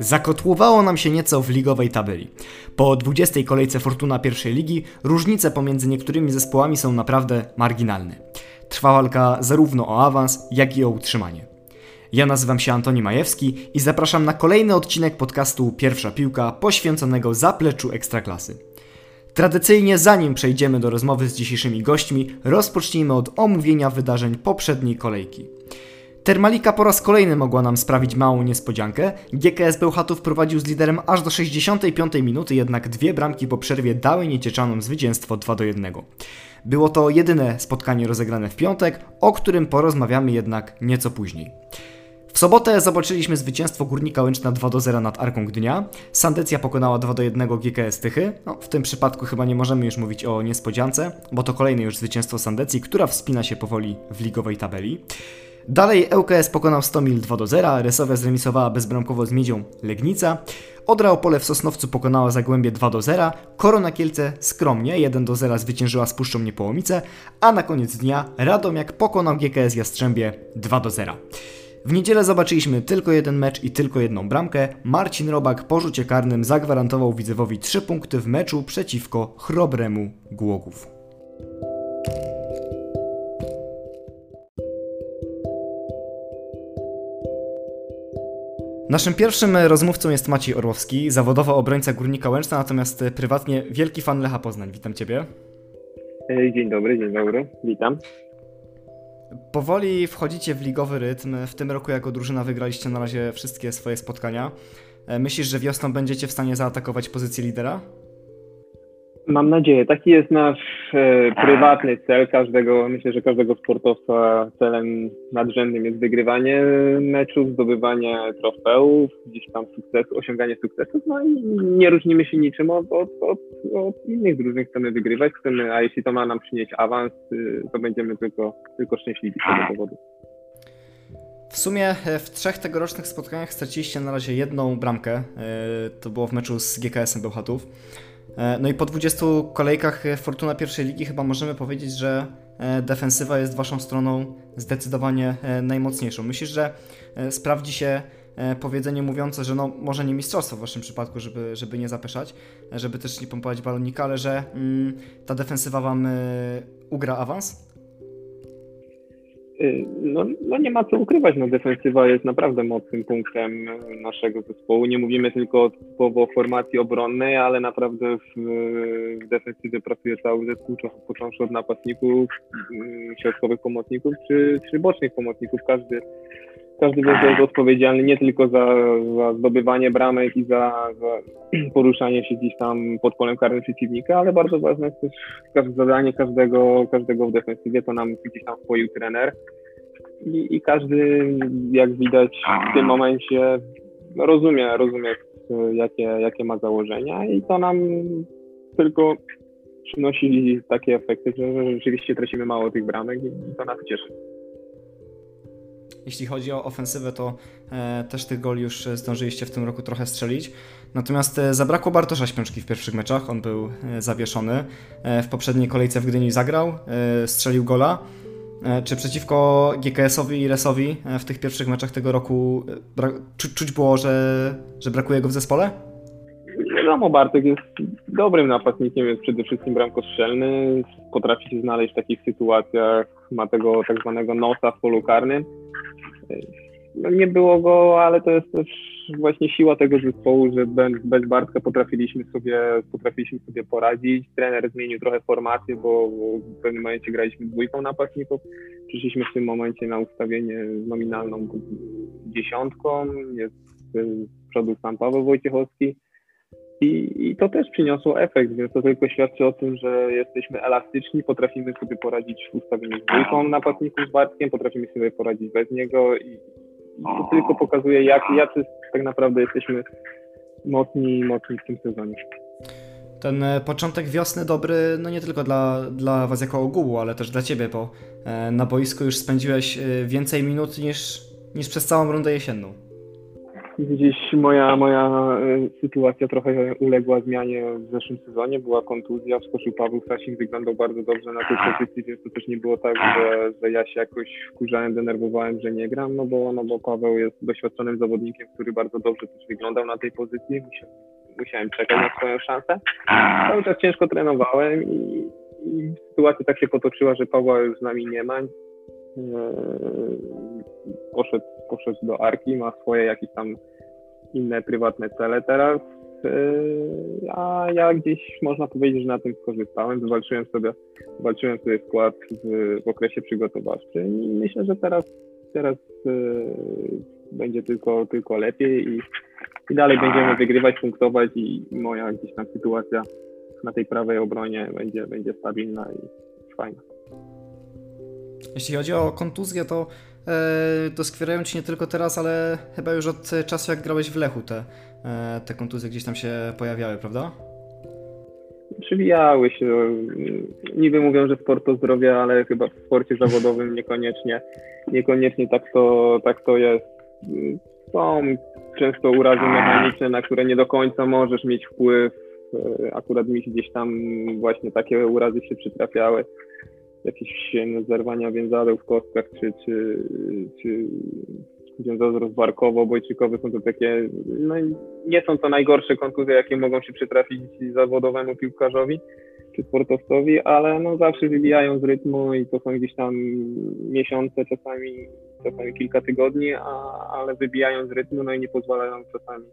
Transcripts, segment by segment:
Zakotłowało nam się nieco w ligowej tabeli. Po 20 kolejce Fortuna pierwszej ligi różnice pomiędzy niektórymi zespołami są naprawdę marginalne. Trwa walka zarówno o awans, jak i o utrzymanie. Ja nazywam się Antoni Majewski i zapraszam na kolejny odcinek podcastu Pierwsza Piłka poświęconego zapleczu Ekstraklasy. Tradycyjnie zanim przejdziemy do rozmowy z dzisiejszymi gośćmi, rozpocznijmy od omówienia wydarzeń poprzedniej kolejki. Termalika po raz kolejny mogła nam sprawić małą niespodziankę. GKS Bełchatów prowadził z liderem aż do 65 minuty, jednak dwie bramki po przerwie dały niecieczanom zwycięstwo 2 do 1. Było to jedyne spotkanie rozegrane w piątek, o którym porozmawiamy jednak nieco później. W sobotę zobaczyliśmy zwycięstwo Górnika Łęczna 2 do 0 nad Arką Gdynia. Sandecja pokonała 2 do 1 GKS Tychy. No, w tym przypadku chyba nie możemy już mówić o niespodziance, bo to kolejne już zwycięstwo Sandecji, która wspina się powoli w ligowej tabeli. Dalej ŁKS pokonał Stomil 2 do 0, Resowia zremisowała bezbramkowo z Miedzią Legnica, Odra Opole w Sosnowcu pokonała Zagłębie 2 do 0, Korona Kielce skromnie 1 do 0 zwyciężyła z Puszczą Niepołomice, a na koniec dnia Radomiak pokonał GKS Jastrzębie 2 do 0. W niedzielę zobaczyliśmy tylko jeden mecz i tylko jedną bramkę. Marcin Robak po rzucie karnym zagwarantował Widzewowi 3 punkty w meczu przeciwko chrobremu Głogów. Naszym pierwszym rozmówcą jest Maciej Orłowski, zawodowo obrońca Górnika Łęczna, natomiast prywatnie wielki fan Lecha Poznań. Witam Ciebie. Dzień dobry, dzień dobry, witam. Powoli wchodzicie w ligowy rytm. W tym roku jako drużyna wygraliście na razie wszystkie swoje spotkania. Myślisz, że wiosną będziecie w stanie zaatakować pozycję lidera? Mam nadzieję. Taki jest nasz e, prywatny cel każdego, myślę, że każdego sportowca celem nadrzędnym jest wygrywanie meczów, zdobywanie trofeów, gdzieś tam sukcesu, osiąganie sukcesów, no i nie różnimy się niczym od, od, od, od innych drużyn. Chcemy wygrywać, chcemy, a jeśli to ma nam przynieść awans, y, to będziemy tylko, tylko szczęśliwi z tego powodu. W sumie e, w trzech tegorocznych spotkaniach straciliście na razie jedną bramkę. E, to było w meczu z GKS-em Bełchatów. E, no i po 20 kolejkach Fortuna pierwszej ligi chyba możemy powiedzieć, że e, defensywa jest waszą stroną zdecydowanie e, najmocniejszą. Myślisz, że sprawdzi się powiedzenie mówiące, że no może nie mistrzostwo w waszym przypadku, żeby, żeby nie zapeszać, żeby też nie pompować balonika, ale że mm, ta defensywa wam ugra awans? Y, no, no nie ma co ukrywać, no defensywa jest naprawdę mocnym punktem naszego zespołu. Nie mówimy tylko o formacji obronnej, ale naprawdę w, w defensywie pracuje cały zespół, począwszy od napastników, mm, środkowych pomocników czy, czy bocznych pomocników. Każdy każdy jest odpowiedzialny nie tylko za, za zdobywanie bramek i za, za, poruszanie się gdzieś tam pod polem karnym przeciwnika, ale bardzo ważne jest też zadanie każdego, każdego w defensywie, to nam gdzieś tam wpoił trener. I, I, każdy, jak widać w tym momencie, rozumie, rozumie jakie, jakie ma założenia i to nam tylko przynosi takie efekty, że, że rzeczywiście tracimy mało tych bramek i to nas cieszy. Jeśli chodzi o ofensywę, to e, też tych goli już zdążyliście w tym roku trochę strzelić. Natomiast e, zabrakło Bartosza Śpiączki w pierwszych meczach, on był e, zawieszony. E, w poprzedniej kolejce w Gdyni zagrał, e, strzelił gola. E, czy przeciwko GKS-owi i Resowi w tych pierwszych meczach tego roku czu czuć było, że, że brakuje go w zespole? Wiadomo, Bartek jest dobrym napastnikiem, jest przede wszystkim bramkostrzelny, potrafi się znaleźć w takich sytuacjach, ma tego tak zwanego nosa w polu karnym no nie było go, ale to jest też właśnie siła tego zespołu, że bez, Bartka potrafiliśmy sobie, potrafiliśmy sobie poradzić. Trener zmienił trochę formację, bo w pewnym momencie graliśmy dwójką napastników. Przyszliśmy w tym momencie na ustawienie nominalną dziesiątką. Jest z przodu sam Paweł Wojciechowski. I, I, to też przyniosło efekt, więc to tylko świadczy o tym, że jesteśmy elastyczni, potrafimy sobie poradzić w ustawieniu z dwójką napastników z Bartkiem, potrafimy sobie poradzić bez niego i, i to tylko pokazuje, jak, jacy tak naprawdę jesteśmy mocni, mocni w tym sezonie. Ten e, początek wiosny dobry, no nie tylko dla, dla Was jako ogółu, ale też dla Ciebie, bo e, na boisku już spędziłeś e, więcej minut niż, niż przez całą rundę jesienną. Gdzieś moja, moja e, sytuacja trochę uległa zmianie w zeszłym sezonie. Była kontuzja, wskoczył Paweł Stasik, wyglądał bardzo dobrze na tej pozycji, więc to też nie było tak, że, że ja się jakoś wkurzałem, denerwowałem, że nie gram, no bo, no bo Paweł jest doświadczonym zawodnikiem, który bardzo dobrze też wyglądał na tej pozycji. Musiałem, musiałem czekać na swoją szansę. Cały czas ciężko trenowałem i, i sytuacja tak się potoczyła, że Pawła już z nami nie ma. E, poszedł, poszedł do Arki, ma swoje jakieś tam inne prywatne cele teraz, yy, a ja gdzieś można powiedzieć, że na tym skorzystałem, wywalczyłem sobie, wywalczyłem sobie skład w, w okresie przygotowawczym i myślę, że teraz, teraz yy, będzie tylko, tylko lepiej i, i dalej będziemy wygrywać, punktować i moja gdzieś tam sytuacja na tej prawej obronie będzie, będzie stabilna i fajna. Jeśli chodzi o kontuzję, to doskwierają ci nie tylko teraz, ale chyba już od czasu, jak grałeś w Lechu, te, e, te kontuzje gdzieś tam się pojawiały, prawda? Przywijały się. Niby mówią, że sport to zdrowie, ale chyba w sporcie zawodowym niekoniecznie, niekoniecznie tak to, tak to jest. Są często urazy mechaniczne, na które nie do końca możesz mieć wpływ. E, akurat mi gdzieś tam właśnie takie urazy się przytrafiały jakieś zerwania więzadeł w kostkach, czy, czy, czy związane rozbarkowo-bojczykowe są to takie, no nie są to najgorsze kontuzje, jakie mogą się przytrafić zawodowemu piłkarzowi czy sportowcowi, ale no zawsze wybijają z rytmu i to są gdzieś tam miesiące, czasami, czasami kilka tygodni, a, ale wybijają z rytmu, no i nie pozwalają czasami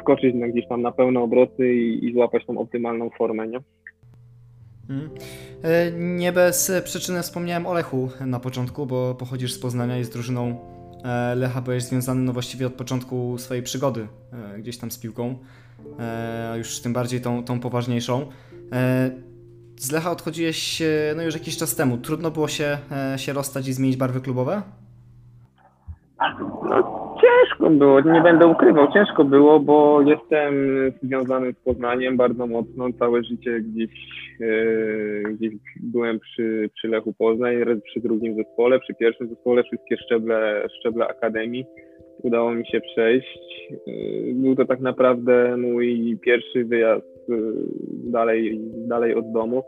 skoczyć na gdzieś tam na pełne obroty i, i złapać tą optymalną formę, nie? Hmm. E, nie bez przyczyny wspomniałem o Lechu na początku, bo pochodzisz z Poznania i z drużyną e, Lecha byłeś związany no właściwie od początku swojej przygody e, gdzieś tam z piłką, już tym bardziej tą, tą poważniejszą. Z Lecha odchodziłeś no już jakiś czas temu. Trudno było się, się rozstać i zmienić barwy klubowe? No, ciężko było, nie będę ukrywał, ciężko było, bo jestem związany z Poznaniem bardzo mocno, całe życie gdzieś, e, gdzieś byłem przy, przy Lechu Poznań, przy drugim zespole, przy pierwszym zespole, wszystkie szczeble, szczeble akademii. Udało mi się przejść. E, był to tak naprawdę mój pierwszy wyjazd e, dalej, dalej od domu.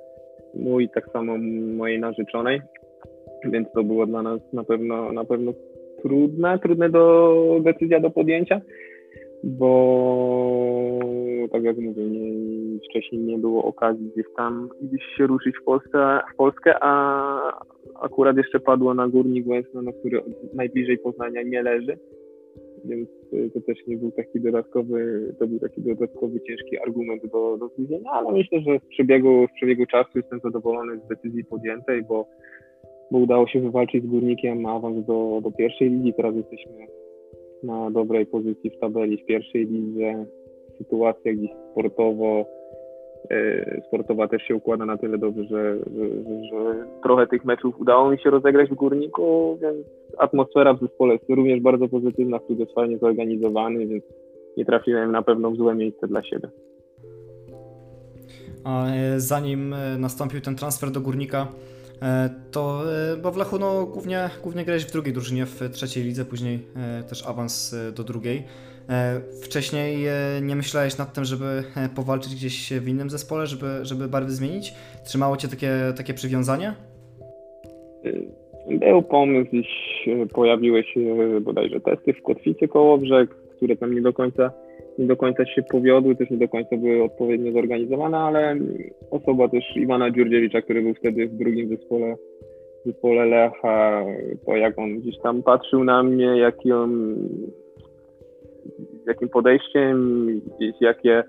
Mój, tak samo mojej narzeczonej, więc to było dla nas na pewno, na pewno trudna, trudna do, decyzja do podjęcia, bo tak jak mówię, nie, wcześniej nie było okazji gdzieś tam gdzieś się ruszyć w Polskę, w Polskę a akurat jeszcze padło na Górnik Łęsna, na który najbliżej Poznania nie leży, więc to też nie był taki dodatkowy, to był taki dodatkowy ciężki argument do, do ale myślę, że w przebiegu, w przebiegu czasu jestem zadowolony z decyzji podjętej, bo bo udało się wywalczyć z Górnikiem awans do, do pierwszej ligi. Teraz jesteśmy na dobrej pozycji w tabeli w pierwszej lidze. Sytuacja gdzieś sportowo, e, sportowa też się układa na tyle dobrze, że, że, że, trochę tych meczów udało mi się rozegrać w Górniku, więc atmosfera w zespole jest również bardzo pozytywna, klub jest fajnie zorganizowany, więc nie trafiłem na pewno w złe miejsce dla siebie. E, zanim e, nastąpił ten transfer do Górnika, to, e, bo w Lechu no, głównie, głównie grałeś w drugiej drużynie, w trzeciej lidze, później e, też awans do drugiej. Wcześniej nie myślałeś nad tym, żeby powalczyć gdzieś w innym zespole, żeby, żeby barwy zmienić? Trzymało cię takie, takie przywiązanie? Był pomysł, gdzieś pojawiły się bodajże testy w Kotwicy Kołobrzeg, które tam nie do końca nie do końca się powiodły, też nie do końca były odpowiednio zorganizowane, ale osoba też Iwana Dziurdziewicza, który był wtedy w drugim zespole, zespole Lecha, to jak on gdzieś tam patrzył na mnie, jaki on, jakim podejściem, gdzieś jakie,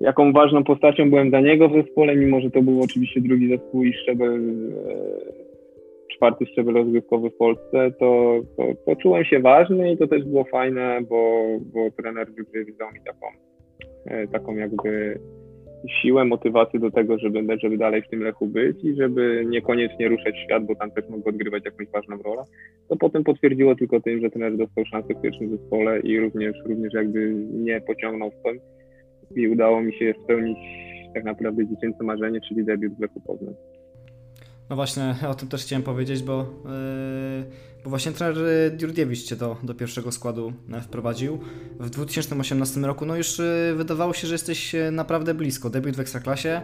jaką ważną postacią byłem dla niego w zespole, mimo że to był oczywiście drugi zespół i szczebel e, czwarty szczebel rozgrywkowy w Polsce, to, to, to, czułem się ważny i to też było fajne, bo, bo trener dał mi taką, e, taką jakby siłę, motywację do tego, żeby, żeby dalej w tym Lechu być i żeby niekoniecznie ruszać świat, bo tam też mógł odgrywać jakąś ważną rolę. To potem potwierdziło tylko tym, że trener dostał szansę w pierwszym zespole i również, również jakby nie pociągnął w to i udało mi się spełnić tak naprawdę dziecięce marzenie, czyli debiut w Lechu Poznań. No właśnie, o tym też chciałem powiedzieć, bo yy, Bo właśnie trener Djurdjevic cię do, do pierwszego składu e, wprowadził. W 2018 roku no już e, wydawało się, że jesteś e, naprawdę blisko. Debiut w Ekstraklasie,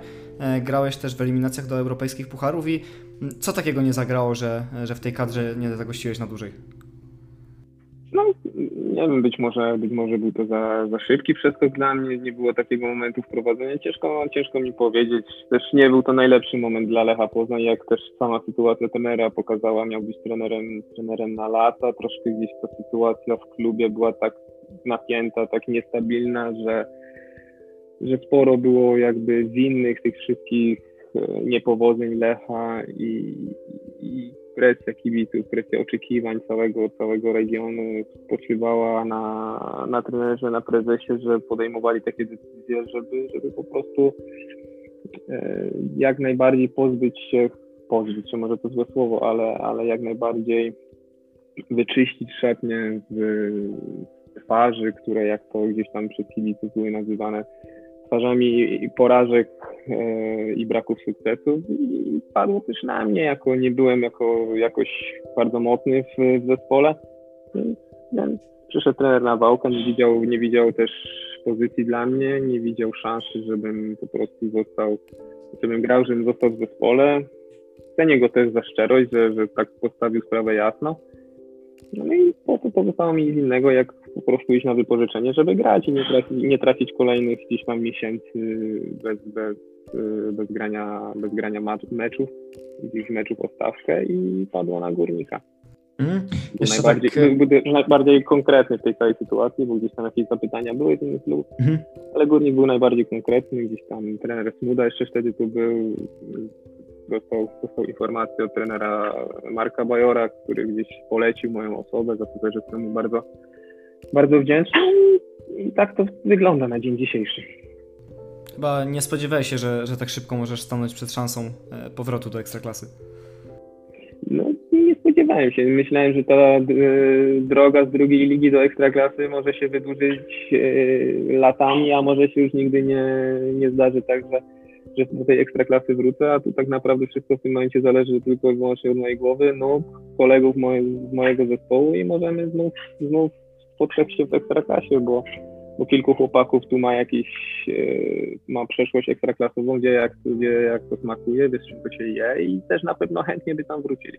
grałeś też w eliminacjach do europejskich pucharów i mm, co takiego nie zagrało, że, że w tej kadrze nie zagościłeś na dłużej? No, nie wiem, być może, być może był to za, za szybki przeskok dla mnie, nie było takiego momentu wprowadzenia. Ciężko, ciężko mi powiedzieć. Też nie był to najlepszy moment dla Lecha Poznań, jak też sama sytuacja trenera pokazała, miał być trenerem, trenerem na lata. Troszkę gdzieś ta sytuacja w klubie była tak napięta, tak niestabilna, że, że sporo było jakby winnych tych wszystkich e, niepowodzeń Lecha i, i presja kibiców, presja oczekiwań całego, całego regionu spoczywała na, na trenerze, na prezesie, że podejmowali takie decyzje, żeby, żeby po prostu e, jak najbardziej pozbyć się, pozbyć się, może to złe słowo, ale, ale jak najbardziej wyczyścić szepnie z twarzy, które jak to gdzieś tam przez kibiców były nazywane twarzami porażek e, i braków sukcesów i padło też na mnie, jako nie byłem jako jakoś bardzo mocny w, w zespole. Przyszedł trener na wałkę, nie widział, nie widział też pozycji dla mnie, nie widział szansy, żebym po prostu został, żebym grał, żebym został w zespole. Cenię go też za szczerość, że, że tak postawił sprawę jasno. No i po to pozostało mi nic innego, jak po prostu iść na wypożyczenie, żeby grać i nie tracić, nie tracić kolejnych gdzieś tam miesięcy bez, bez, bez grania, bez grania meczów, gdzieś meczów o stawkę i padło na górnika. Mm, najbardziej, tak... był, najbardziej konkretny w tej całej sytuacji, bo gdzieś tam jakieś zapytania były ten klub, mm. ale górnik był najbardziej konkretny, gdzieś tam trener Smuda jeszcze wtedy tu był, dostał, dostał informację od trenera Marka Bajora, który gdzieś polecił moją osobę, za to też jestem mu bardzo, bardzo wdzięczny i tak to wygląda na dzień dzisiejszy. Chyba nie spodziewałeś się, że, że tak szybko możesz stanąć przed szansą e, powrotu do Ekstraklasy. No, nie spodziewałem się. Myślałem, że ta e, droga z drugiej ligi do Ekstraklasy może się wydłużyć e, latami, a może się już nigdy nie, nie zdarzy tak, że że do tej ekstraklasy wrócę, a tu tak naprawdę wszystko w tym momencie zależy tylko i wyłącznie od mojej głowy, no kolegów moje, z mojego zespołu i możemy znów, znów spotkać się w ekstraklasie, bo, bo kilku chłopaków tu ma jakiś, e, ma przeszłość ekstraklasową, gdzie jak, gdzie jak to smakuje, wie z się je i też na pewno chętnie by tam wrócili.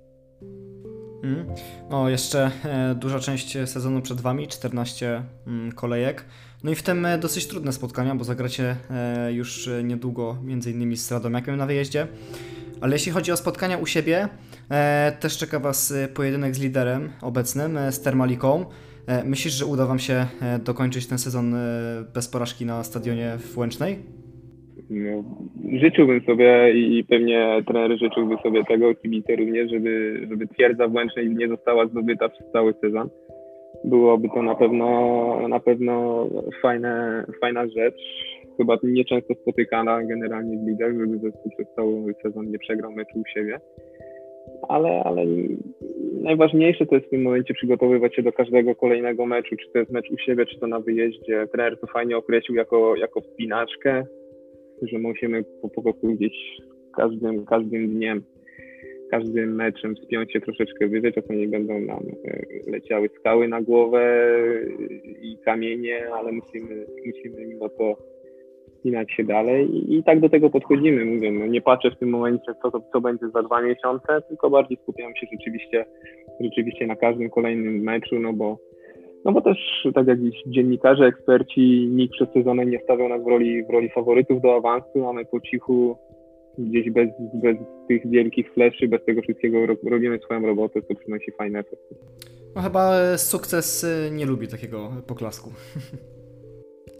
Mm. No, jeszcze e, duża część sezonu przed Wami, 14 mm, kolejek. No i w tym e, dosyć trudne spotkania, bo zagracie już niedługo między innymi z Radomiakiem na wyjeździe. Ale jeśli chodzi o spotkania u siebie, też czeka Was pojedynek z liderem obecnym, z Termaliką. Myślisz, że uda Wam się dokończyć ten sezon bez porażki na stadionie w Łęcznej? no, życzyłbym sobie i pewnie trener życzyłby sobie tego, kibice również, żeby, żeby twierdza w Łęcznej nie została zdobyta przez cały sezon. Byłoby to na pewno na pewno fajne, fajna rzecz. Chyba nieczęsto spotykana generalnie w lidach, żeby zespół przez cały sezon nie przegrał meczu u siebie. Ale, ale najważniejsze to jest w tym momencie przygotowywać się do każdego kolejnego meczu, czy to jest mecz u siebie, czy to na wyjeździe. Trener to fajnie określił jako, jako wspinaczkę, że musimy po, prostu gdzieś każdym, każdym dniem, każdym meczem spiąć się troszeczkę wyżej. Czasami będą nam e, leciały skały na głowę i kamienie, ale musimy, musimy mimo to wspinać się dalej i, i tak do tego podchodzimy. Mówię, no nie patrzę w tym momencie, co, to, co będzie za dwa miesiące, tylko bardziej skupiam się rzeczywiście, rzeczywiście na każdym kolejnym meczu, no bo no bo też, tak jak dziennikarze, eksperci, nikt przed sezonem nie stawiał nas w roli, w roli faworytów do awansu, a my po cichu gdzieś bez, bez tych wielkich fleszy, bez tego wszystkiego robimy swoją robotę, co przynosi fajne efekty. No chyba sukces y, nie lubi takiego poklasku.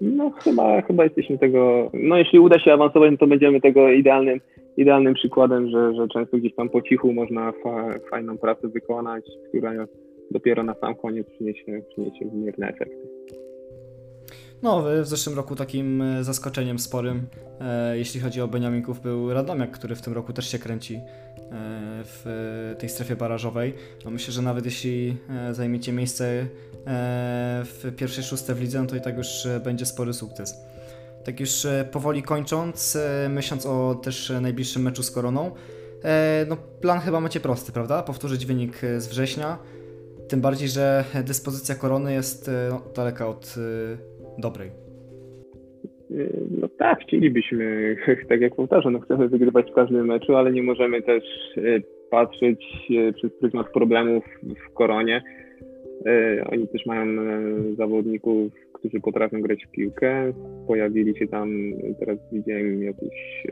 No chyba, chyba jesteśmy tego, no jeśli uda się awansować, no to będziemy tego idealnym, idealnym przykładem, że, że często gdzieś tam po cichu można fa, fajną pracę wykonać, która dopiero na sam koniec przyniesie, przyniesie wymierne efekty. No, w zeszłym roku takim e, zaskoczeniem sporym, e, jeśli chodzi o Beniaminków, był Radomiak, który w tym roku też się kręci w tej strefie barażowej. No myślę, że nawet jeśli e, zajmiecie miejsce e, w pierwszej szóste w lidze, no to i tak już e, będzie spory sukces. Tak już powoli kończąc, myśląc o też najbliższym meczu z Koroną, no plan chyba macie prosty, prawda? Powtórzyć wynik z września, Tym bardziej, że dyspozycja korony jest no, daleka od dobrej. No tak, chcielibyśmy, tak jak powtarzam, no chcemy wygrywać w każdym meczu, ale nie możemy też patrzeć przez pryzmat problemów w koronie. Oni też mają zawodników, którzy potrafią grać w piłkę. Pojawili się tam, teraz widziałem jakieś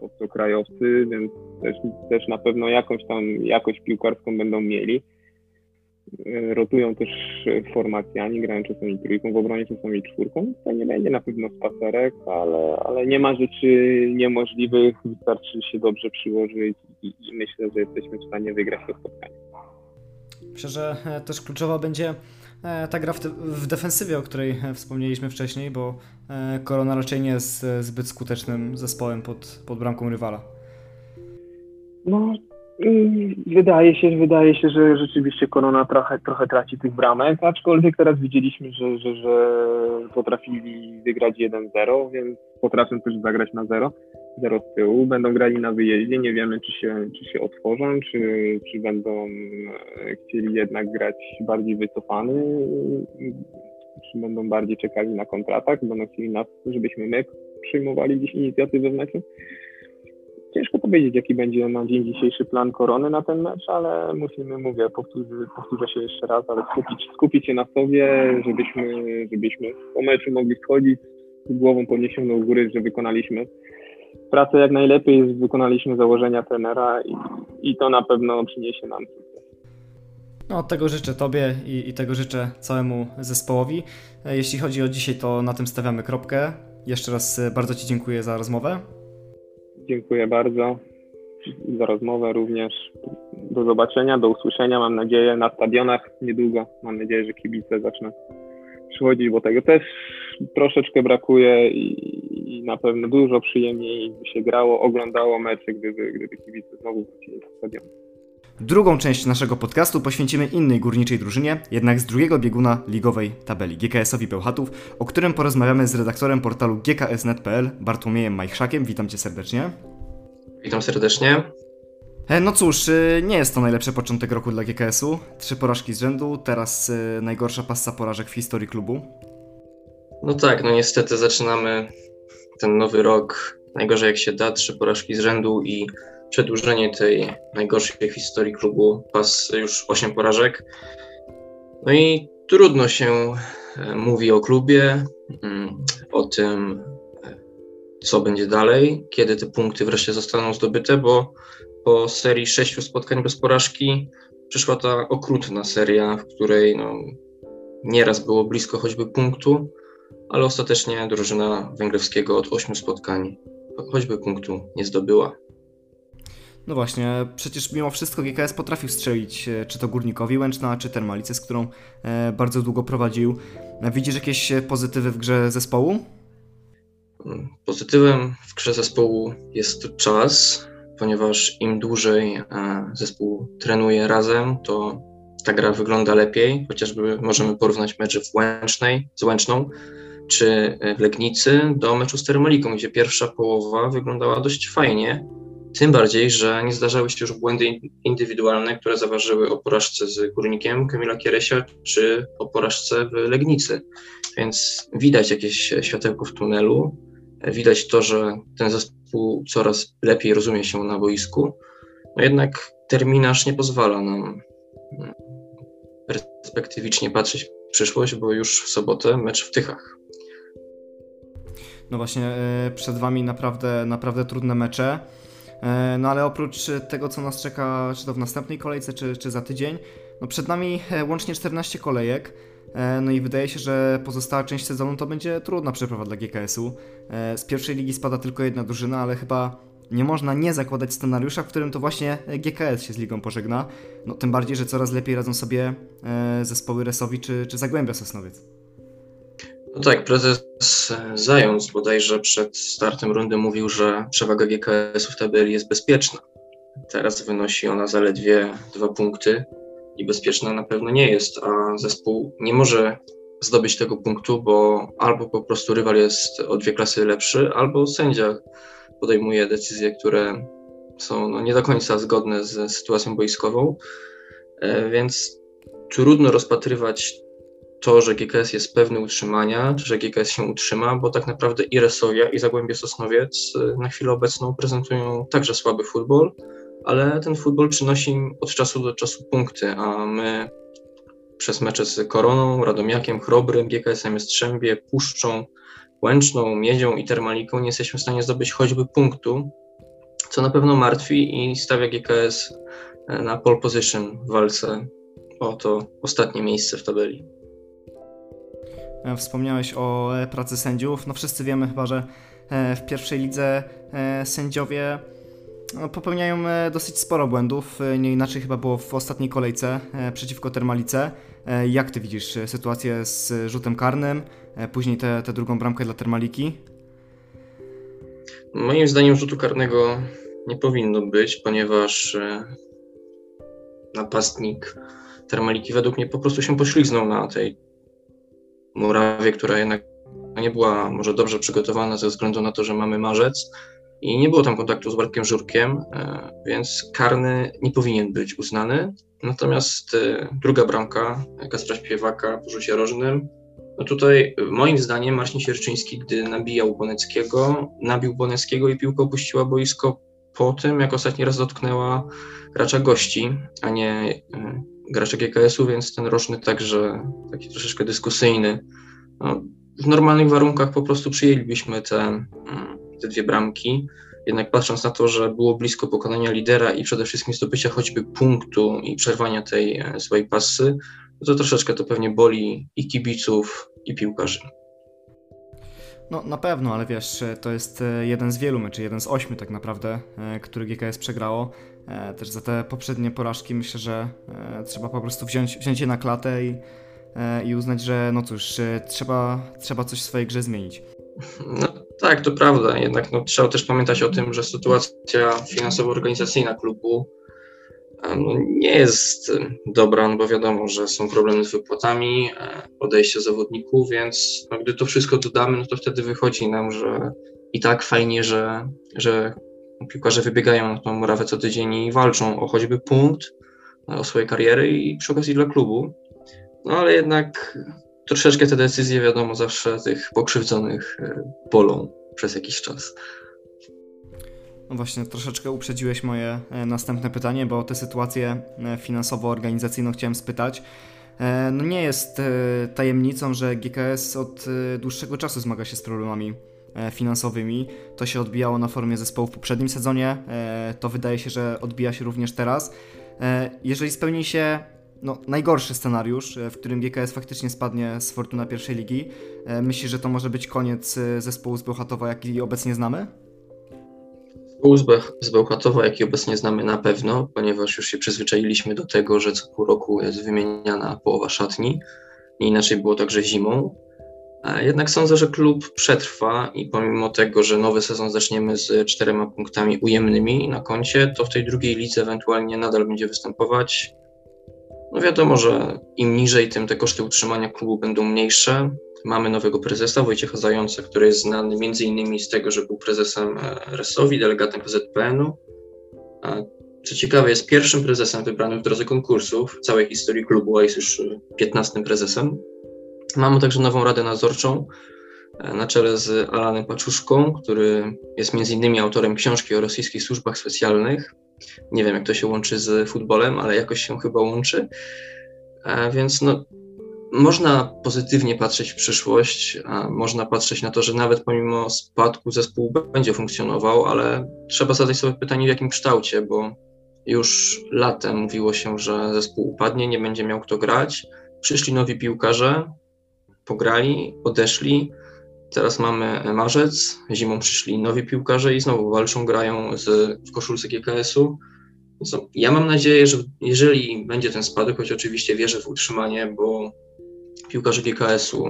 obcokrajowcy, więc też, też na pewno jakąś tam jakość piłkarską będą mieli. E, rotują też formacjami, grają czasami trójką w obronie, czasami czwórką. To nie będzie na pewno spacerek, ale, ale nie ma rzeczy niemożliwych, wystarczy się dobrze przyłożyć i, i myślę, że jesteśmy w stanie wygrać to spotkanie. Myślę, że e, też kluczowa będzie e, ta gra w, w, defensywie, o której wspomnieliśmy wcześniej, bo Korona raczej nie jest zbyt skutecznym zespołem pod, pod bramką rywala. No, Wydaje się, wydaje się, że rzeczywiście Korona trochę, trochę traci tych bramek, aczkolwiek teraz widzieliśmy, że, że, że potrafili wygrać 1-0, więc potrafią też zagrać na 0, 0 z tyłu. Będą grali na wyjeździe, nie wiemy czy się, czy się otworzą, czy, czy będą e, chcieli jednak grać bardziej wycofany, czy będą bardziej czekali na kontratak, będą chcieli nas, żebyśmy my przyjmowali dziś inicjatywę w meczu. Ciężko powiedzieć, jaki będzie na dzień dzisiejszy plan korony na ten mecz, ale musimy, mówię, powtórzę, powtórzę się jeszcze raz, ale skupić, skupić się na sobie, żebyśmy, żebyśmy po meczu mogli schodzić z głową podniesioną do góry, że wykonaliśmy pracę jak najlepiej, wykonaliśmy założenia trenera i, i to na pewno przyniesie nam sukces. No, tego życzę Tobie i, i tego życzę całemu zespołowi. E, jeśli chodzi o dzisiaj, to na tym stawiamy kropkę. Jeszcze raz e, bardzo Ci dziękuję za rozmowę. Dziękuję bardzo za rozmowę również. Do zobaczenia, do usłyszenia, mam nadzieję, na stadionach niedługo. Mam nadzieję, że kibice zaczną przychodzić, bo tego też troszeczkę brakuje i, i na pewno dużo przyjemniej by się grało, oglądało mecze, gdyby, gdyby kibice znowu wrócili na stadion. Drugą część naszego podcastu poświęcimy innej górniczej drużynie, jednak z drugiego bieguna ligowej tabeli GKS-owi Bełchatów, o którym porozmawiamy z redaktorem portalu gksnet.pl Bartłomiejem Majchrzakiem. Witam Cię serdecznie. Witam serdecznie. E, no cóż, e, nie jest to najlepszy początek roku dla GKS-u. Trzy porażki z rzędu, teraz e, najgorsza passa porażek w historii klubu. No tak, no niestety zaczynamy ten nowy rok najgorzej jak się da, trzy porażki z rzędu i przedłużenie tej najgorszej w historii klubu, pas już 8 porażek. No i trudno się e, mówi o klubie, mm, o tym, e, co będzie dalej, kiedy te punkty wreszcie zostaną zdobyte, bo po serii sześciu spotkań bez porażki przyszła ta okrutna seria, w której no, nieraz było blisko choćby punktu, ale ostatecznie drużyna Węgrowskiego od ośmiu spotkań choćby punktu nie zdobyła. No właśnie, przecież mimo wszystko GKS potrafił strzelić e, czy to Górnikowi Łęczna, czy Termalice, z którą e, bardzo długo prowadził. E, widzisz jakieś pozytywy w grze zespołu? Pozytywem w grze zespołu jest czas, ponieważ im dłużej zespół trenuje razem, to ta gra wygląda lepiej. Chociażby możemy porównać mecze w Łęcznej z Łęczną, czy w Legnicy do meczu z Termaliką, gdzie pierwsza połowa wyglądała dość fajnie, tym bardziej, że nie zdarzały się już błędy indywidualne, które zaważyły o porażce z Górnikiem Kamila Kieresia czy o porażce w Legnicy. Więc widać jakieś światełko w tunelu. Widać to, że ten zespół coraz lepiej rozumie się na boisku. No jednak terminarz nie pozwala nam mm, perspektywicznie patrzeć w przyszłość, bo już w sobotę mecz w Tychach. No właśnie, e, przed Wami naprawdę, naprawdę trudne mecze. E, no ale oprócz tego, co nas czeka, czy to w następnej kolejce, czy, czy za tydzień, no przed nami e, łącznie 14 kolejek. E, no i wydaje się, że pozostała część sezonu to będzie trudna przeprawa dla GKS-u. Z pierwszej ligi spada tylko jedna drużyna, ale chyba nie można nie zakładać scenariusza, w którym to właśnie GKS się z ligą pożegna. No tym bardziej, że coraz lepiej radzą sobie zespoły Resowi czy, czy Zagłębia Sosnowiec. No tak, prezes Zając bodajże przed startem rundy mówił, że przewaga GKS-u w tabeli jest bezpieczna. Teraz wynosi ona zaledwie dwa punkty i bezpieczna na pewno nie jest, a zespół nie może zdobyć tego punktu, bo albo po prostu rywal jest o dwie klasy lepszy, albo sędzia podejmuje decyzje, które są no, nie do końca zgodne z sytuacją boiskową. E, więc trudno rozpatrywać to, że GKS jest pewny utrzymania, czy że GKS się utrzyma, bo tak naprawdę i Resowia, i Zagłębie Sosnowiec y, na chwilę obecną prezentują także słaby futbol, ale ten futbol przynosi im od czasu do czasu punkty, a my przez mecze z Koroną, Radomiakiem, Chrobrym, GKS-em Jastrzębie, Puszczą, Łęczną, Miedzią i Termaliką nie jesteśmy w stanie zdobyć choćby punktu, co na pewno martwi i stawia GKS e, na pole position w walce o to ostatnie miejsce w tabeli. E, wspomniałeś o e, pracy sędziów. No wszyscy wiemy chyba, że w pierwszej lidze sędziowie no, popełniają dosyć sporo błędów. Nie inaczej chyba było w ostatniej kolejce przeciwko Termalice. Jak ty widzisz sytuację z rzutem karnym, później tę drugą bramkę dla Termaliki? Moim zdaniem rzutu karnego nie powinno być, ponieważ e, napastnik Termaliki według mnie po prostu się pośliznął na tej murawie, która jednak nie była może dobrze przygotowana ze względu na to, że mamy marzec i nie było tam kontaktu z Bartkiem Żurkiem, e, więc karny nie powinien być uznany. Natomiast e, druga bramka Kaspra Śpiewaka po rzucie rożnym no tutaj moim zdaniem Marcin Sierczyński, gdy nabijał Boneckiego, nabił Boneckiego i piłka opuściła boisko po tym, jak ostatni raz dotknęła gracza gości, a nie gracza GKS-u, więc ten roczny także taki troszeczkę dyskusyjny. No, w normalnych warunkach po prostu przyjęlibyśmy te, y, te dwie bramki. Jednak patrząc na to, że było blisko pokonania lidera i przede wszystkim zdobycia choćby punktu i przerwania tej e, swojej pasy, to troszeczkę to pewnie boli i kibiców, i piłkarzy. No na pewno, ale wiesz, to jest e, jeden z wielu meczy, jeden z ośmiu tak naprawdę, e, który GKS przegrało. E, też za te poprzednie porażki myślę, że trzeba po prostu wziąć, wziąć je na klatę i, i uznać, że no cóż, trzeba, trzeba coś w swojej grze zmienić. No tak, to prawda, jednak no, trzeba też pamiętać o tym, że sytuacja finansowo-organizacyjna klubu no, nie jest dobra, no bo wiadomo, że są problemy z wypłatami, e, odejście zawodników, więc no, gdy to wszystko dodamy, no to wtedy wychodzi nam, że i tak fajnie, że, że piłkarze wybiegają na tą murawę co tydzień i walczą o choćby punkt, o swoje kariery i przy okazji dla klubu. No ale jednak troszeczkę te decyzje, wiadomo, zawsze tych pokrzywdzonych e, bolą przez jakiś czas. No właśnie, troszeczkę uprzedziłeś moje e, następne pytanie, bo o tę sytuację e, finansowo-organizacyjną chciałem spytać. E, no nie jest tajemnicą, że GKS od dłuższego czasu zmaga się z problemami finansowymi. To się odbijało na formie zespołu w poprzednim sezonie, to wydaje się, że odbija się również teraz. Jeżeli spełni się no, najgorszy scenariusz, w którym GKS faktycznie spadnie z Fortuna pierwszej ligi, myślisz, że to może być koniec zespołu z Bełchatowa, jaki obecnie znamy? Z Bełchatowa, jaki obecnie znamy na pewno, ponieważ już się przyzwyczailiśmy do tego, że co pół roku jest wymieniana połowa szatni. Inaczej było także zimą. Jednak sądzę, że klub przetrwa i pomimo tego, że nowy sezon zaczniemy z czterema punktami ujemnymi na koncie, to w tej drugiej lidze ewentualnie nadal będzie występować. No wiadomo, że im niżej, tym te koszty utrzymania klubu będą mniejsze. Mamy nowego prezesa Wojciecha Zająca, który jest znany innymi z tego, że był prezesem e, RES-owi, delegatem PZPN-u. Co ciekawe, jest pierwszym prezesem wybranym w drodze konkursów w całej historii klubu, a jest już 15 prezesem. Mamy także nową radę nadzorczą e, na czele z Alanem Paczuszką, który jest między innymi autorem książki o rosyjskich służbach specjalnych. Nie wiem, jak to się łączy z futbolem, ale jakoś się chyba łączy. E, więc no, można pozytywnie patrzeć w przyszłość, można patrzeć na to, że nawet pomimo spadku zespół będzie funkcjonował, ale trzeba zadać sobie pytanie, w jakim kształcie, bo już latem mówiło się, że zespół upadnie, nie będzie miał kto grać. Przyszli nowi piłkarze, pograli, odeszli. Teraz mamy marzec, zimą przyszli nowi piłkarze i znowu walczą, grają z, w koszulce GKS-u. ja mam nadzieję, że jeżeli będzie ten spadek, choć oczywiście wierzę w utrzymanie, bo piłkarze GKS-u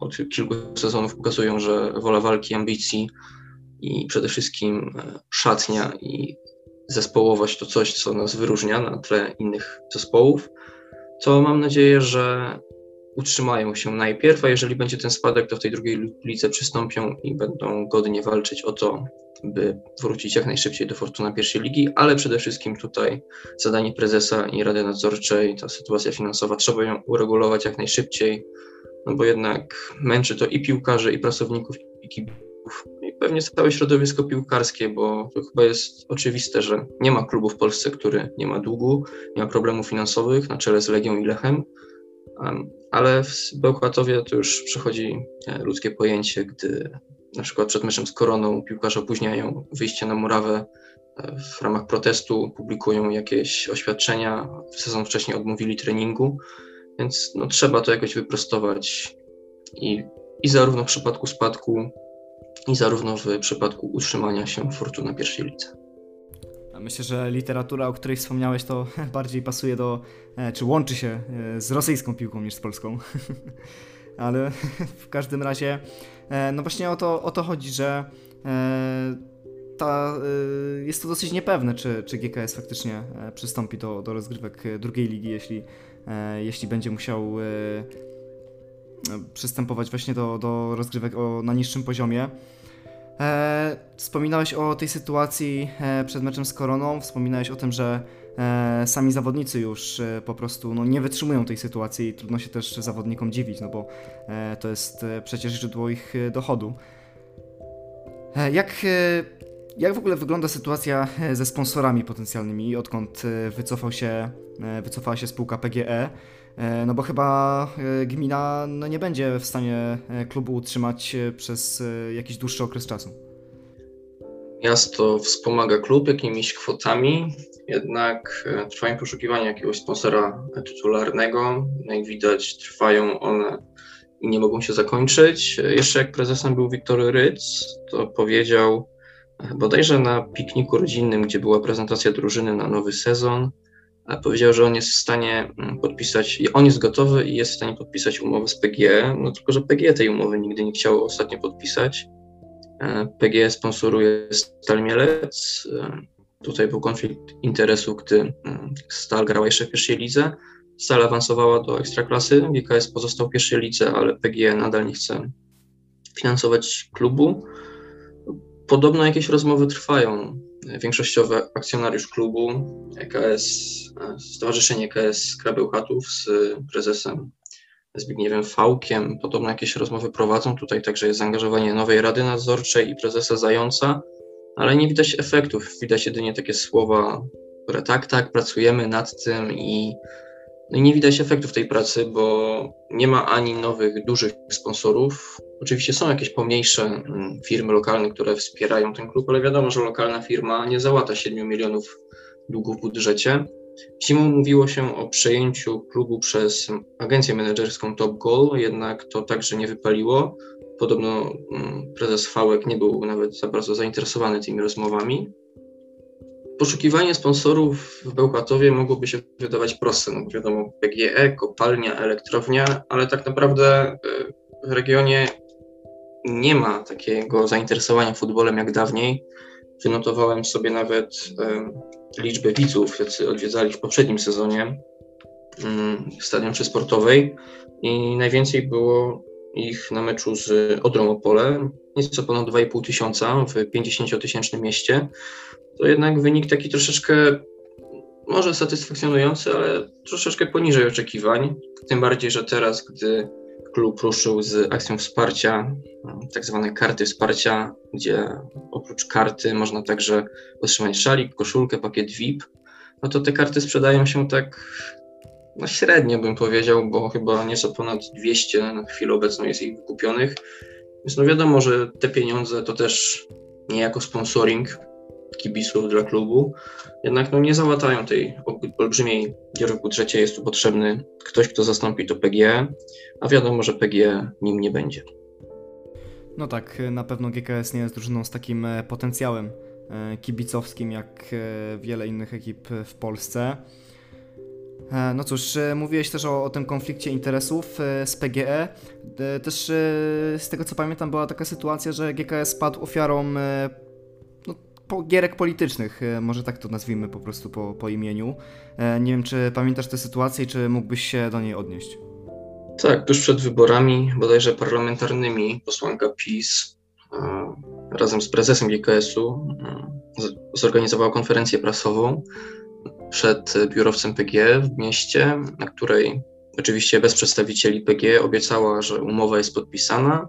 od kilku sezonów pokazują, że wola walki, ambicji i przede wszystkim e, szatnia i zespołowość to coś, co nas wyróżnia na tle innych zespołów, to mam nadzieję, że utrzymają się najpierw, a jeżeli będzie ten spadek, to w tej drugiej lidze przystąpią i będą godnie walczyć o to, by wrócić jak najszybciej do Fortuna pierwszej ligi, ale przede wszystkim tutaj zadanie prezesa i Rady Nadzorczej, ta sytuacja finansowa, trzeba ją uregulować jak najszybciej, no bo jednak męczy to i piłkarzy, i pracowników, i kibiców, i pewnie całe środowisko piłkarskie, bo to chyba jest oczywiste, że nie ma klubu w Polsce, który nie ma długu, nie ma problemów finansowych na czele z Legią i Lechem, ale w Bełchatowie to już przychodzi e, ludzkie pojęcie, gdy na przykład przed meczem z Koroną piłkarze opóźniają wyjście na murawę e, w ramach protestu, publikują jakieś oświadczenia, sezon wcześniej odmówili treningu, więc no, trzeba to jakoś wyprostować i, i zarówno w przypadku spadku, i zarówno w przypadku utrzymania się Fortuna pierwszej lidze. Myślę, że literatura, o której wspomniałeś, to bardziej pasuje do, e, czy łączy się e, z rosyjską piłką niż z polską. Ale w każdym razie, e, no właśnie o to, o to chodzi, że ta, jest to dosyć niepewne, czy, czy GKS faktycznie przystąpi do, do rozgrywek drugiej ligi, jeśli, jeśli będzie musiał przystępować właśnie do, do rozgrywek o, na niższym poziomie. E, wspominałeś o tej sytuacji e, przed meczem z Koroną, wspominałeś o tym, że e, sami zawodnicy już e, po prostu no, nie wytrzymują tej sytuacji i trudno się też zawodnikom dziwić, no bo e, to jest e, przecież źródło ich dochodu. jak, jak w ogóle wygląda sytuacja ze sponsorami potencjalnymi, odkąd wycofał się, wycofała się spółka PGE? E, no bo chyba e, gmina no nie będzie w stanie e, klubu utrzymać przez jakiś dłuższy okres czasu. Miasto wspomaga klub jakimiś kwotami, jednak trwają poszukiwania jakiegoś sponsora tytularnego. Jak widać, trwają one i nie mogą się zakończyć. Jeszcze jak prezesem był Wiktor Ryc, to powiedział bodajże na pikniku rodzinnym, gdzie była prezentacja drużyny na nowy sezon, powiedział, że on jest w stanie mm, podpisać, on jest gotowy i jest w stanie podpisać umowę z PGE, no tylko, że PGE tej umowy nigdy nie chciało ostatnio podpisać. E, PGE sponsoruje Stal Mielec. E, tutaj był konflikt interesu, gdy mm, Stal grała jeszcze w pierwszej lidze. Stal awansowała do ekstraklasy, GKS pozostał w pierwszej lidze, ale PGE nadal nie chce finansować klubu. Podobno jakieś rozmowy trwają większościowy akcjonariusz klubu, EKS, Stowarzyszenie EKS Krabełchatów z prezesem Zbigniewem Fałkiem. Podobno jakieś rozmowy prowadzą. Tutaj także jest zaangażowanie nowej Rady Nadzorczej i prezesa Zająca, ale nie widać efektów. Widać jedynie takie słowa, które tak, tak, pracujemy nad tym i no nie widać efektów tej pracy, bo nie ma ani nowych, dużych sponsorów. Oczywiście są jakieś pomniejsze mm, firmy lokalne, które wspierają ten klub, ale wiadomo, że lokalna firma nie załata 7 milionów długu w budżecie. Zimą mówiło się o przejęciu klubu przez agencję menedżerską Top Goal, jednak to także nie wypaliło. Podobno mm, prezes Fałek nie był nawet za bardzo zainteresowany tymi rozmowami poszukiwanie sponsorów w Bełchatowie mogłoby się wydawać proste. No wiadomo, PGE, kopalnia, elektrownia, ale tak naprawdę e, w regionie nie ma takiego zainteresowania futbolem jak dawniej. Wynotowałem sobie nawet e, liczbę widzów, jacy odwiedzali w poprzednim sezonie mm, stadion przysportowej i najwięcej było ich na meczu z Odrą Opole, nieco ponad 2,5 tysiąca w 50-tysięcznym mieście to jednak wynik taki troszeczkę może satysfakcjonujący, ale troszeczkę poniżej oczekiwań. Tym bardziej, że teraz, gdy klub ruszył z akcją wsparcia, tak zwane karty wsparcia, gdzie oprócz karty można także otrzymać szalik, koszulkę, pakiet VIP, no to te karty sprzedają się tak no średnio bym powiedział, bo chyba nieco ponad 200 na chwilę obecną jest ich wykupionych. Więc no wiadomo, że te pieniądze to też niejako sponsoring kibiców dla klubu, jednak no, nie załatają tej olbrzymiej dziury w budżecie. Jest tu potrzebny ktoś, kto zastąpi to PGE, a wiadomo, że PGE nim nie będzie. No tak, na pewno GKS nie jest drużyną z takim e, potencjałem e, kibicowskim jak e, wiele innych ekip w Polsce. No cóż, mówiłeś też o, o, tym konflikcie interesów z PGE. Też z tego co pamiętam była taka sytuacja, że GKS padł ofiarą gierek politycznych, e, może tak to nazwijmy po prostu po, po imieniu. E, nie wiem, czy pamiętasz tę sytuację, czy mógłbyś się do niej odnieść? Tak, tuż przed wyborami, bodajże parlamentarnymi, posłanka PiS razem z prezesem GKS-u zorganizowała konferencję prasową przed biurowcem PG w mieście, na której oczywiście bez przedstawicieli PG obiecała, że umowa jest podpisana,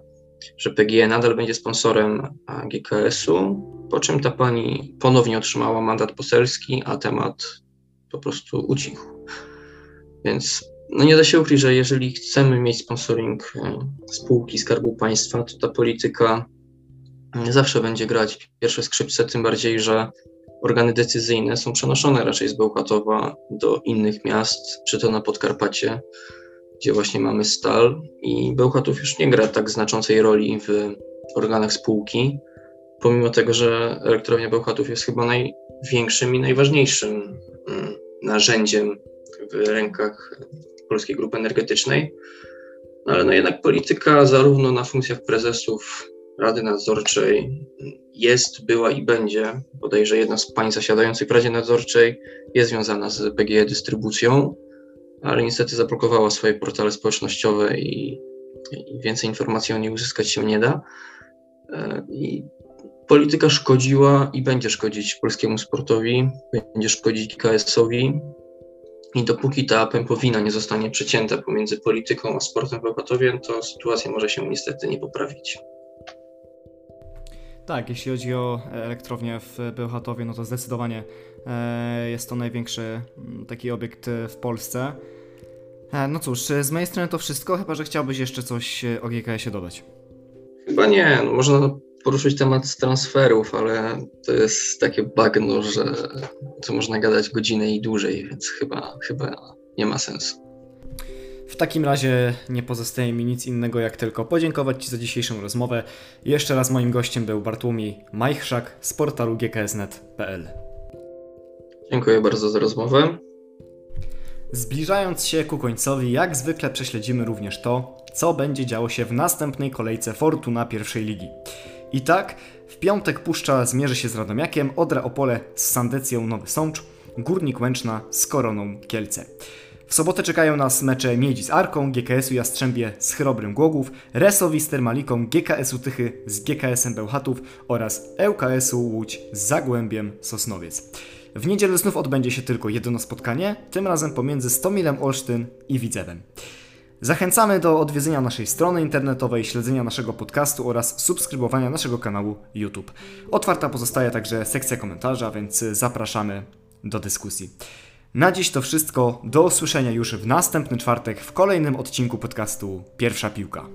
że PG nadal będzie sponsorem GKS-u, po czym ta pani ponownie otrzymała mandat poselski, a temat po prostu ucichł. Więc no nie da się ukryć, że jeżeli chcemy mieć sponsoring e, spółki Skarbu Państwa, to ta polityka zawsze będzie grać pierwsze skrzypce, tym bardziej, że organy decyzyjne są przenoszone raczej z Bełchatowa do innych miast, czy to na Podkarpacie, gdzie właśnie mamy stal i Bełchatów już nie gra tak znaczącej roli w organach spółki, pomimo tego, że elektrownia Bełchatów jest chyba największym i najważniejszym mm, narzędziem w rękach Polskiej Grupy Energetycznej. No ale no jednak polityka zarówno na funkcjach prezesów Rady Nadzorczej jest, była i będzie. Bodajże jedna z pań zasiadających w Radzie Nadzorczej jest związana z PGE Dystrybucją, ale niestety zablokowała swoje portale społecznościowe i, i więcej informacji o niej uzyskać się nie da. E, I polityka szkodziła i będzie szkodzić polskiemu sportowi, będzie szkodzić KS-owi. I dopóki ta pępowina nie zostanie przecięta pomiędzy polityką a sportem w to sytuacja może się niestety nie poprawić. Tak, jeśli chodzi o elektrownię w Bełchatowie, no to zdecydowanie e, jest to największy taki obiekt w Polsce. E, no cóż, z mojej strony to wszystko, chyba że chciałbyś jeszcze coś o GKS-ie dodać. Chyba nie, no można poruszyć temat transferów, ale to jest takie bagno, że to można gadać godzinę i dłużej, więc chyba, chyba nie ma sensu. W takim razie nie pozostaje mi nic innego jak tylko podziękować Ci za dzisiejszą rozmowę. Jeszcze raz moim gościem był Bartłomiej Majchrzak z portalu gksnet.pl. Dziękuję bardzo za rozmowę. Zbliżając się ku końcowi, jak zwykle prześledzimy również to, co będzie działo się w następnej kolejce Fortuna pierwszej ligi. I tak, w piątek Puszcza zmierzy się z Radomiakiem, Odra Opole z Sandecją Nowy Sącz, Górnik Łęczna z Koroną Kielce. W sobotę czekają nas mecze Miedzi z Arką, GKS-u Jastrzębie z Chrobrym Głogów, Resowi z Termaliką, GKS-u Tychy z GKS-em Bełchatów oraz ŁKS-u Łódź z Zagłębiem Sosnowiec. W niedzielę znów odbędzie się tylko jedno spotkanie, tym razem pomiędzy Stomilem Olsztyn i Widzewem. Zachęcamy do odwiedzenia naszej strony internetowej, śledzenia naszego podcastu oraz subskrybowania naszego kanału YouTube. Otwarta pozostaje także sekcja komentarza, więc zapraszamy do dyskusji. Na dziś to wszystko. Do usłyszenia już w następny czwartek w kolejnym odcinku podcastu Pierwsza Piłka.